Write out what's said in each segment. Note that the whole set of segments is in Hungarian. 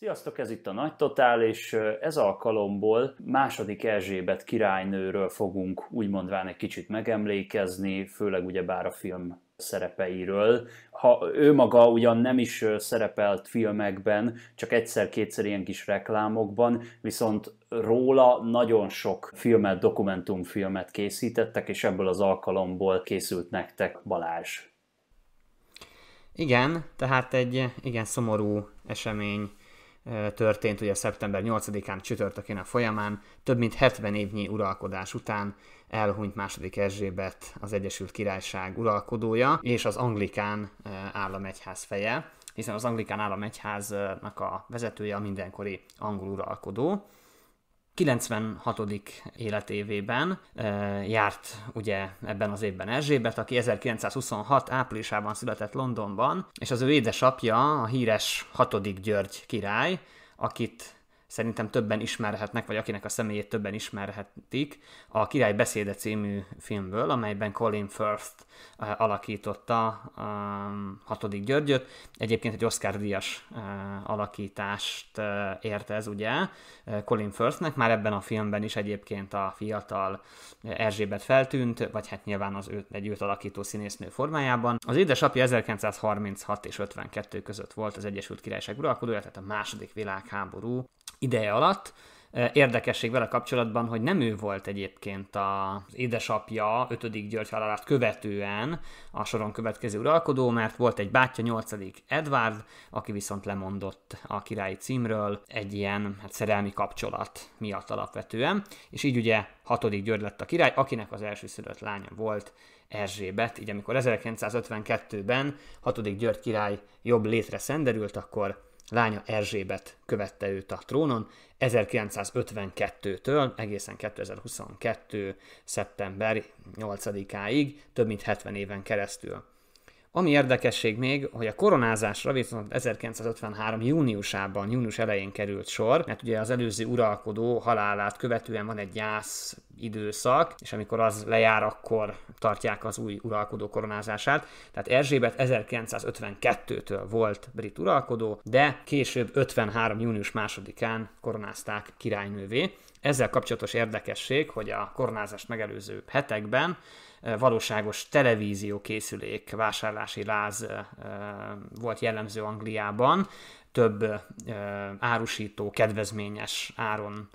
Sziasztok, ez itt a Nagy Totál, és ez alkalomból második Erzsébet királynőről fogunk úgymondván egy kicsit megemlékezni, főleg ugye bár a film szerepeiről. Ha ő maga ugyan nem is szerepelt filmekben, csak egyszer-kétszer ilyen kis reklámokban, viszont róla nagyon sok filmet, dokumentumfilmet készítettek, és ebből az alkalomból készült nektek Balázs. Igen, tehát egy igen szomorú esemény történt ugye szeptember 8-án csütörtökén folyamán, több mint 70 évnyi uralkodás után elhunyt második Erzsébet az Egyesült Királyság uralkodója, és az anglikán államegyház feje, hiszen az anglikán államegyháznak a vezetője a mindenkori angol uralkodó. 96. életévében járt ugye ebben az évben Erzsébet, aki 1926 áprilisában született Londonban, és az ő édesapja, a híres 6. György király, akit szerintem többen ismerhetnek, vagy akinek a személyét többen ismerhetik, a Király Beszéde című filmből, amelyben Colin Firth uh, alakította um, hatodik Györgyöt. Egyébként egy Oscar-díjas uh, alakítást uh, ért ez, ugye, Colin Firthnek. Már ebben a filmben is egyébként a fiatal Erzsébet feltűnt, vagy hát nyilván az őt, egy őt alakító színésznő formájában. Az édesapja 1936 és 52 között volt az Egyesült Királyság uralkodója, tehát a második világháború ideje alatt. Érdekesség vele kapcsolatban, hogy nem ő volt egyébként az édesapja 5. György halálát követően a soron következő uralkodó, mert volt egy bátyja 8. Edward, aki viszont lemondott a királyi címről egy ilyen hát, szerelmi kapcsolat miatt alapvetően, és így ugye 6. György lett a király, akinek az első szülött lánya volt Erzsébet, így amikor 1952-ben 6. György király jobb létre szenderült, akkor lánya Erzsébet követte őt a trónon 1952-től egészen 2022. szeptember 8-áig, több mint 70 éven keresztül. Ami érdekesség még, hogy a koronázásra viszont 1953. júniusában, június elején került sor, mert ugye az előző uralkodó halálát követően van egy gyász időszak, és amikor az lejár, akkor tartják az új uralkodó koronázását. Tehát Erzsébet 1952-től volt brit uralkodó, de később 53. június másodikán koronázták királynővé. Ezzel kapcsolatos érdekesség, hogy a koronázást megelőző hetekben valóságos televízió készülék vásárlási láz volt jellemző Angliában, több árusító kedvezményes áron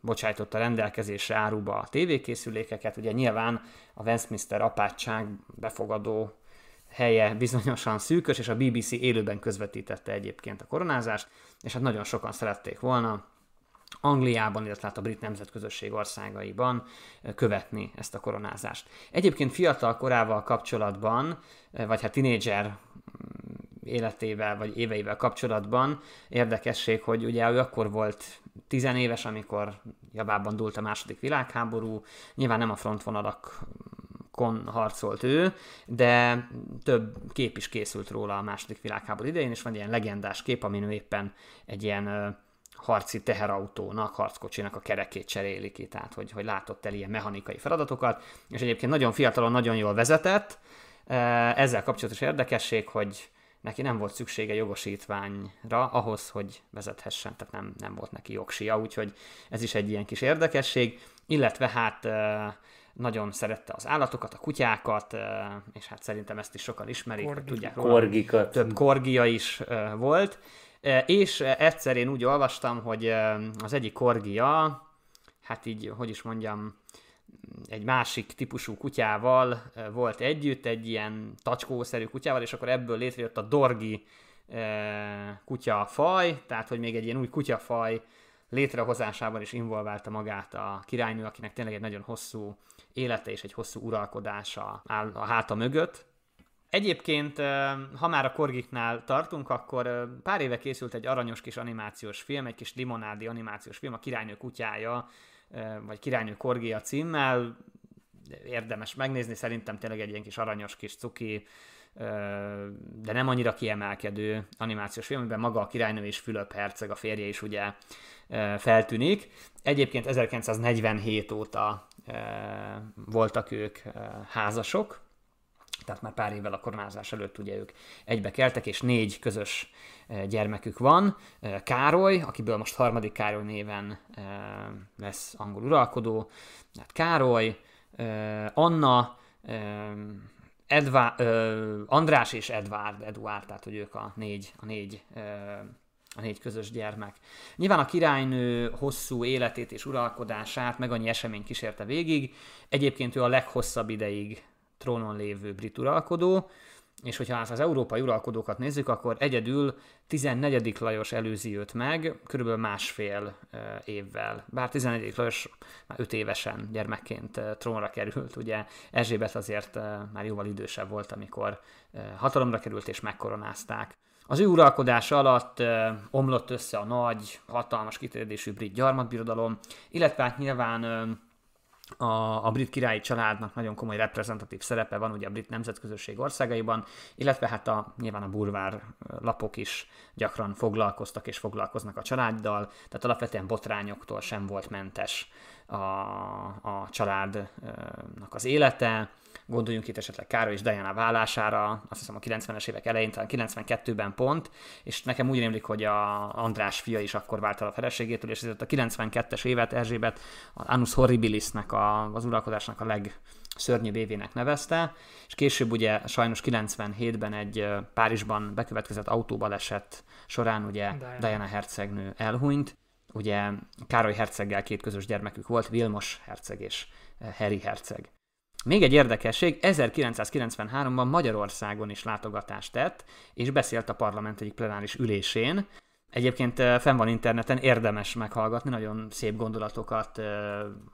bocsájtotta rendelkezésre áruba a tévékészülékeket. Ugye nyilván a Westminster apátság befogadó helye bizonyosan szűkös, és a BBC élőben közvetítette egyébként a koronázást, és hát nagyon sokan szerették volna Angliában, illetve hát a brit nemzetközösség országaiban követni ezt a koronázást. Egyébként fiatal korával kapcsolatban, vagy hát tinédzser mm, életével vagy éveivel kapcsolatban érdekesség, hogy ugye ő akkor volt tizenéves, amikor Jabában dúlt a második világháború, nyilván nem a frontvonalakon harcolt ő, de több kép is készült róla a második világháború idején, és van ilyen legendás kép, amin ő éppen egy ilyen harci teherautónak, harckocsinak a kerekét cseréli ki, tehát hogy, hogy látott el ilyen mechanikai feladatokat, és egyébként nagyon fiatalon nagyon jól vezetett. Ezzel kapcsolatos érdekesség, hogy neki nem volt szüksége jogosítványra ahhoz, hogy vezethessen, tehát nem, nem volt neki jogsia, úgyhogy ez is egy ilyen kis érdekesség, illetve hát nagyon szerette az állatokat, a kutyákat, és hát szerintem ezt is sokan ismerik, Korgi. tudják róla. Korgikat. Több korgia is volt, és egyszer én úgy olvastam, hogy az egyik korgia, hát így, hogy is mondjam, egy másik típusú kutyával volt együtt, egy ilyen tacskószerű kutyával, és akkor ebből létrejött a dorgi kutyafaj, tehát hogy még egy ilyen új kutyafaj létrehozásában is involválta magát a királynő, akinek tényleg egy nagyon hosszú élete és egy hosszú uralkodása áll a háta mögött. Egyébként, ha már a korgiknál tartunk, akkor pár éve készült egy aranyos kis animációs film, egy kis limonádi animációs film, a Királynő kutyája, vagy Királynő korgia címmel. Érdemes megnézni, szerintem tényleg egy ilyen kis aranyos kis cuki, de nem annyira kiemelkedő animációs film, amiben maga a királynő és Fülöp herceg, a férje is ugye feltűnik. Egyébként 1947 óta voltak ők házasok, tehát már pár évvel a koronázás előtt ugye ők egybe keltek, és négy közös gyermekük van. Károly, akiből most harmadik Károly néven lesz angol uralkodó, hát Károly, Anna, Edvá, András és Edvárd, Eduard, tehát hogy ők a négy, a négy a négy közös gyermek. Nyilván a királynő hosszú életét és uralkodását meg annyi esemény kísérte végig. Egyébként ő a leghosszabb ideig trónon lévő brit uralkodó, és hogyha az európai uralkodókat nézzük, akkor egyedül 14. Lajos előzi őt meg, körülbelül másfél évvel. Bár 14. Lajos már 5 évesen gyermekként trónra került, ugye Erzsébet azért már jóval idősebb volt, amikor hatalomra került és megkoronázták. Az ő uralkodása alatt omlott össze a nagy, hatalmas kiterjedésű brit gyarmatbirodalom, illetve hát nyilván a, a brit királyi családnak nagyon komoly reprezentatív szerepe van ugye a brit nemzetközösség országaiban, illetve hát a, nyilván a burvár lapok is gyakran foglalkoztak és foglalkoznak a családdal, tehát alapvetően botrányoktól sem volt mentes a, a családnak az élete. Gondoljunk itt esetleg Károly és Diana vállására, azt hiszem a 90-es évek elején, talán 92-ben pont, és nekem úgy rémlik, hogy a András fia is akkor vált el a feleségétől, és ezért a 92-es évet Erzsébet az Annus Horribilisnek, a, az uralkodásnak a legszörnyűbb évének nevezte, és később ugye sajnos 97-ben egy Párizsban bekövetkezett autóbaleset során ugye Diana, Diana hercegnő elhunyt, ugye Károly herceggel két közös gyermekük volt, Vilmos herceg és Harry herceg. Még egy érdekesség, 1993-ban Magyarországon is látogatást tett, és beszélt a parlament egyik plenáris ülésén. Egyébként fenn van interneten, érdemes meghallgatni, nagyon szép gondolatokat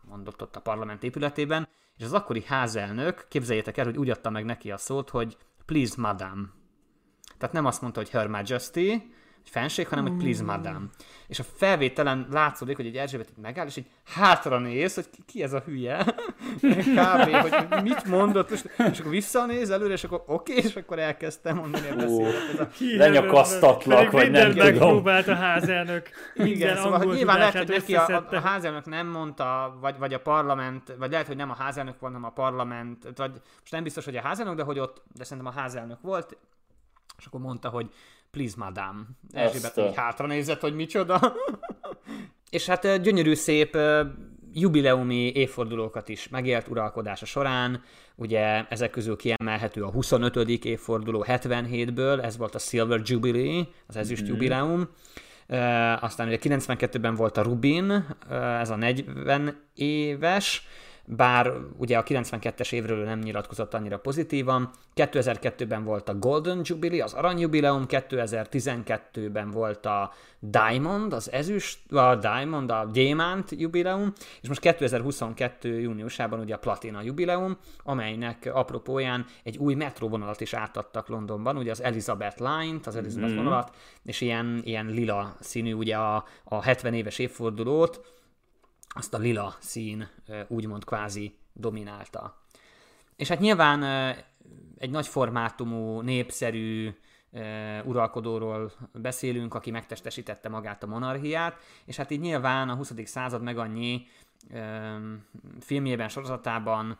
mondott ott a parlament épületében, és az akkori házelnök, képzeljétek el, hogy úgy adta meg neki a szót, hogy please madam. Tehát nem azt mondta, hogy her majesty, egy fenség, hanem hogy please madam. És a felvételen látszódik, hogy egy Erzsébet itt megáll, és így hátra néz, hogy ki, ez a hülye. Kb. hogy mit mondott, és, és akkor visszanéz előre, és akkor oké, okay, és akkor elkezdtem mondani a beszédet. Lenyakasztatlak, vagy nem tudom. megpróbált a házelnök. Igen, szóval hogy nyilván lehet, hogy neki a, a házelnök nem mondta, vagy, vagy a parlament, vagy lehet, hogy nem a házelnök volt, hanem a parlament, vagy most nem biztos, hogy a házelnök, de hogy ott, de szerintem a házelnök volt, és akkor mondta, hogy please madame. Erzsébet így hátra nézett, hogy micsoda. és hát gyönyörű szép jubileumi évfordulókat is megélt uralkodása során. Ugye ezek közül kiemelhető a 25. évforduló 77-ből, ez volt a Silver Jubilee, az ezüst mm-hmm. jubileum. Aztán ugye 92-ben volt a Rubin, ez a 40 éves, bár ugye a 92-es évről nem nyilatkozott annyira pozitívan. 2002-ben volt a Golden Jubilee, az aranyjubileum, 2012-ben volt a Diamond, az ezüst, a Diamond, a gyémánt jubileum, és most 2022. júniusában ugye a Platina jubileum, amelynek apropóján egy új metróvonalat is átadtak Londonban, ugye az Elizabeth Line-t, az Elizabeth mm. vonalat, és ilyen, ilyen lila színű, ugye a, a 70 éves évfordulót, azt a lila szín úgymond kvázi dominálta. És hát nyilván egy nagy formátumú, népszerű uralkodóról beszélünk, aki megtestesítette magát a monarchiát, és hát így nyilván a 20. század meg annyi filmjében, sorozatában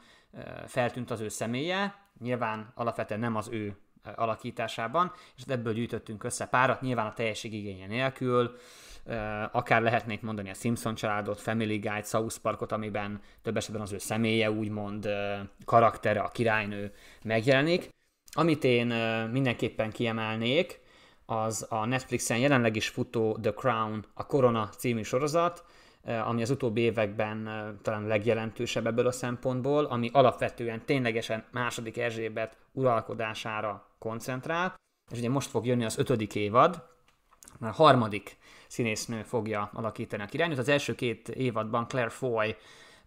feltűnt az ő személye, nyilván alapvetően nem az ő alakításában, és ebből gyűjtöttünk össze párat, nyilván a teljesség igénye nélkül, akár lehetnék mondani a Simpson családot, Family Guide, South Parkot, amiben több esetben az ő személye, úgymond karaktere, a királynő megjelenik. Amit én mindenképpen kiemelnék, az a Netflixen jelenleg is futó The Crown, a Korona című sorozat, ami az utóbbi években talán legjelentősebb ebből a szempontból, ami alapvetően ténylegesen második Erzsébet uralkodására koncentrál, és ugye most fog jönni az ötödik évad, már harmadik színésznő fogja alakítani a királynőt. Az első két évadban Claire Foy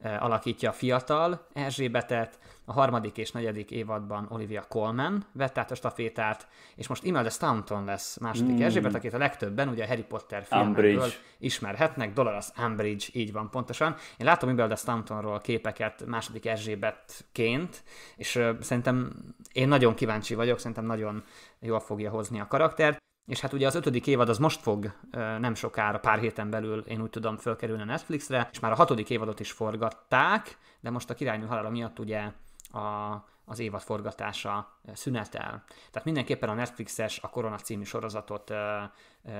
alakítja a fiatal Erzsébetet, a harmadik és negyedik évadban Olivia Colman vett át a stafétát, és most Imelda Staunton lesz második mm. Erzsébet, akit a legtöbben ugye a Harry Potter filmekből ismerhetnek, Dolores Umbridge, így van pontosan. Én látom Imelda Stauntonról képeket második Erzsébetként, és uh, szerintem én nagyon kíváncsi vagyok, szerintem nagyon jól fogja hozni a karaktert. És hát ugye az ötödik évad az most fog nem sokára, pár héten belül, én úgy tudom, fölkerülni a Netflixre, és már a hatodik évadot is forgatták, de most a királynő halála miatt ugye a, az évad forgatása szünetel. Tehát mindenképpen a Netflixes a Korona című sorozatot ö, ö,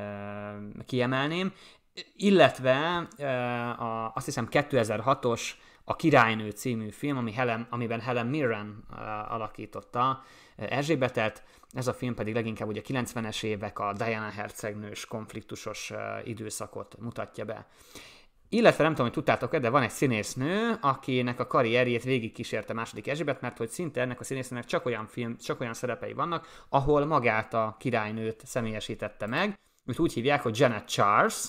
kiemelném, illetve ö, a, azt hiszem 2006-os a Királynő című film, ami Helen, amiben Helen Mirren alakította Erzsébetet, ez a film pedig leginkább ugye a 90-es évek a Diana hercegnős konfliktusos időszakot mutatja be. Illetve nem tudom, hogy tudtátok-e, de van egy színésznő, akinek a karrierjét végig kísérte második Erzsébet, mert hogy szinte ennek a színésznőnek csak olyan film, csak olyan szerepei vannak, ahol magát a királynőt személyesítette meg. Őt úgy hívják, hogy Janet Charles,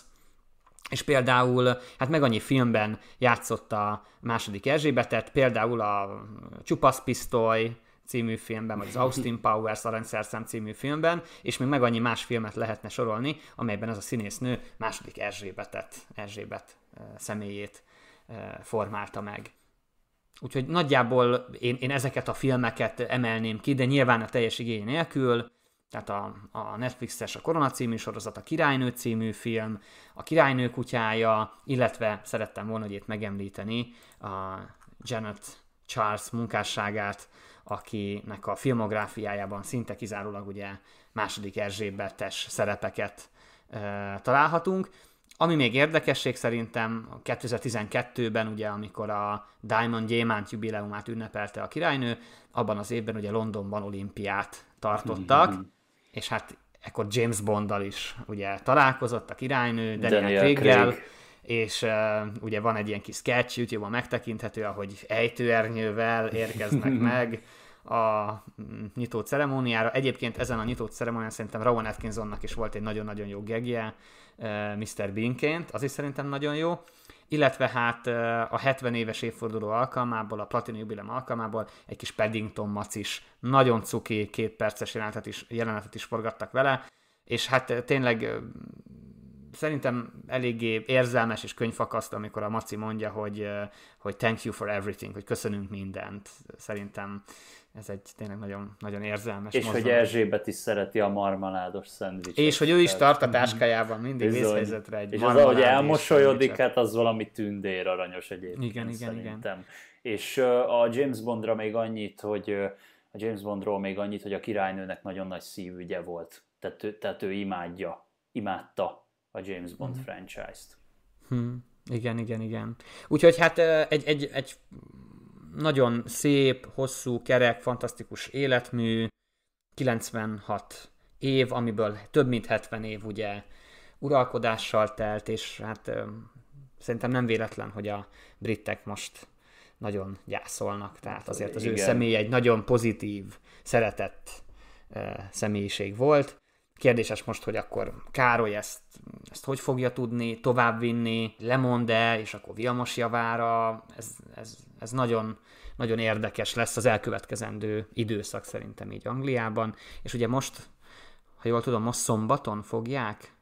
és például, hát meg annyi filmben játszott a második Erzsébetet, például a Csupasz Pisztoly című filmben, vagy az Austin Powers Aranyszerszám című filmben, és még meg annyi más filmet lehetne sorolni, amelyben ez a színésznő második Erzsébetet, Erzsébet személyét formálta meg. Úgyhogy nagyjából én, én ezeket a filmeket emelném ki, de nyilván a teljes igény nélkül, tehát a, a Netflixes a Korona című sorozat, a Királynő című film, a Királynő kutyája, illetve szerettem volna hogy itt megemlíteni a Janet Charles munkásságát, akinek a filmográfiájában szinte kizárólag ugye második Erzsébetes szerepeket e, találhatunk. Ami még érdekesség szerintem 2012-ben, ugye, amikor a Diamond Gyémánt jubileumát ünnepelte a királynő, abban az évben ugye Londonban olimpiát tartottak, mm-hmm és hát ekkor James Bonddal is ugye találkozott a királynő, Daniel, Daniel Craig-gel, Craig. és uh, ugye van egy ilyen kis sketch, YouTube-on megtekinthető, ahogy ejtőernyővel érkeznek meg a mm, nyitó ceremóniára. Egyébként ezen a nyitó ceremónián szerintem Rowan Atkinsonnak is volt egy nagyon-nagyon jó gegje uh, Mr. Beanként, az is szerintem nagyon jó illetve hát a 70 éves évforduló alkalmából, a Platina Jubileum alkalmából egy kis Paddington macis, nagyon cuki két perces jelenetet is, jelenetet is forgattak vele, és hát tényleg szerintem eléggé érzelmes és könyvfakasztó, amikor a Maci mondja, hogy, hogy thank you for everything, hogy köszönünk mindent. Szerintem ez egy tényleg nagyon, nagyon érzelmes És mozdulás. hogy Erzsébet is szereti a marmaládos szendvicset. És hogy ő is tart a táskájában mindig vészhelyzetre egy És az, ahogy elmosolyodik, hát az valami tündér aranyos egyébként Igen, igen, szerintem. igen. És a James Bondra még annyit, hogy a James Bondról még annyit, hogy a királynőnek nagyon nagy szívügye volt. Tehát, tehát ő imádja, imádta a James Bond hmm. franchise-t. Hmm. Igen, igen, igen. Úgyhogy hát egy, egy, egy nagyon szép, hosszú, kerek, fantasztikus életmű, 96 év, amiből több mint 70 év ugye uralkodással telt, és hát ö, szerintem nem véletlen, hogy a britek most nagyon gyászolnak, tehát azért az Igen. ő személy egy nagyon pozitív, szeretett ö, személyiség volt. Kérdéses most, hogy akkor Károly ezt, ezt hogy fogja tudni továbbvinni, lemond-e, és akkor Vilmos javára, ez, ez, ez nagyon, nagyon érdekes lesz az elkövetkezendő időszak szerintem így Angliában, és ugye most, ha jól tudom, most szombaton fogják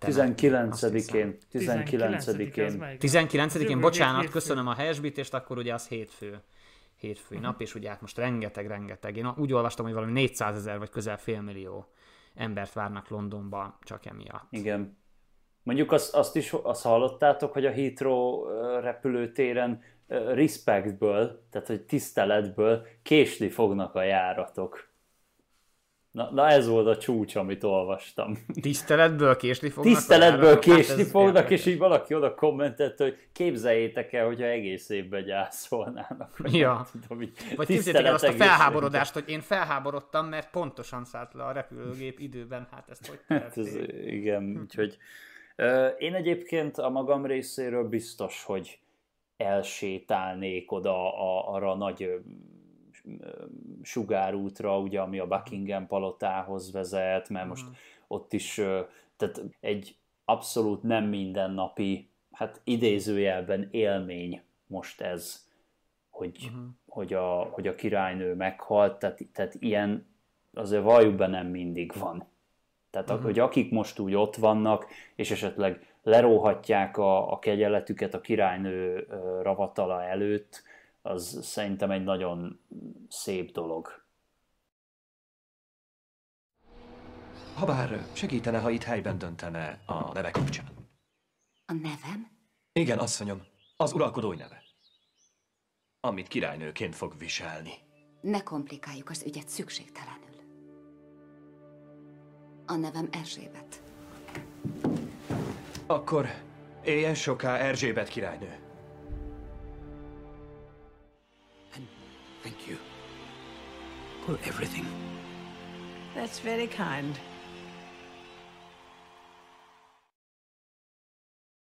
19-én. 19-én. 19-én, bocsánat, köszönöm a helyesbítést, akkor ugye az hétfő hétfői uh-huh. nap, és ugye hát most rengeteg-rengeteg. Én úgy olvastam, hogy valami 400 ezer vagy közel félmillió embert várnak Londonba csak emiatt. Igen. Mondjuk azt, azt is azt hallottátok, hogy a Heathrow repülőtéren respectből, tehát hogy tiszteletből késni fognak a járatok. Na, na ez volt a csúcs, amit olvastam. Tiszteletből késni fognak? Tiszteletből hát késni hát fognak, érdekes. és így valaki oda kommentett, hogy képzeljétek el, hogyha egész évben gyászolnának. Ja. Tudom, így Vagy képzeljétek el azt a felháborodást, hogy én felháborodtam, mert pontosan szállt le a repülőgép időben, hát ezt hogy hát ez, Igen, úgyhogy uh, én egyébként a magam részéről biztos, hogy elsétálnék oda a, arra a nagy sugárútra, ugye, ami a Buckingham palotához vezet, mert most uh-huh. ott is, tehát egy abszolút nem mindennapi, hát idézőjelben élmény most ez, hogy, uh-huh. hogy, a, hogy a királynő meghalt, tehát, tehát ilyen azért valljuk be nem mindig van. Tehát uh-huh. hogy akik most úgy ott vannak, és esetleg leróhatják a, a kegyeletüket a királynő ravatala előtt, az szerintem egy nagyon szép dolog. Habár segítene, ha itt helyben döntene a neve kapcsán. A nevem? Igen, asszonyom, az uralkodói neve. amit királynőként fog viselni. Ne komplikáljuk az ügyet szükségtelenül. A nevem Erzsébet. Akkor éljen soká Erzsébet királynő. Thank you for everything. That's very kind.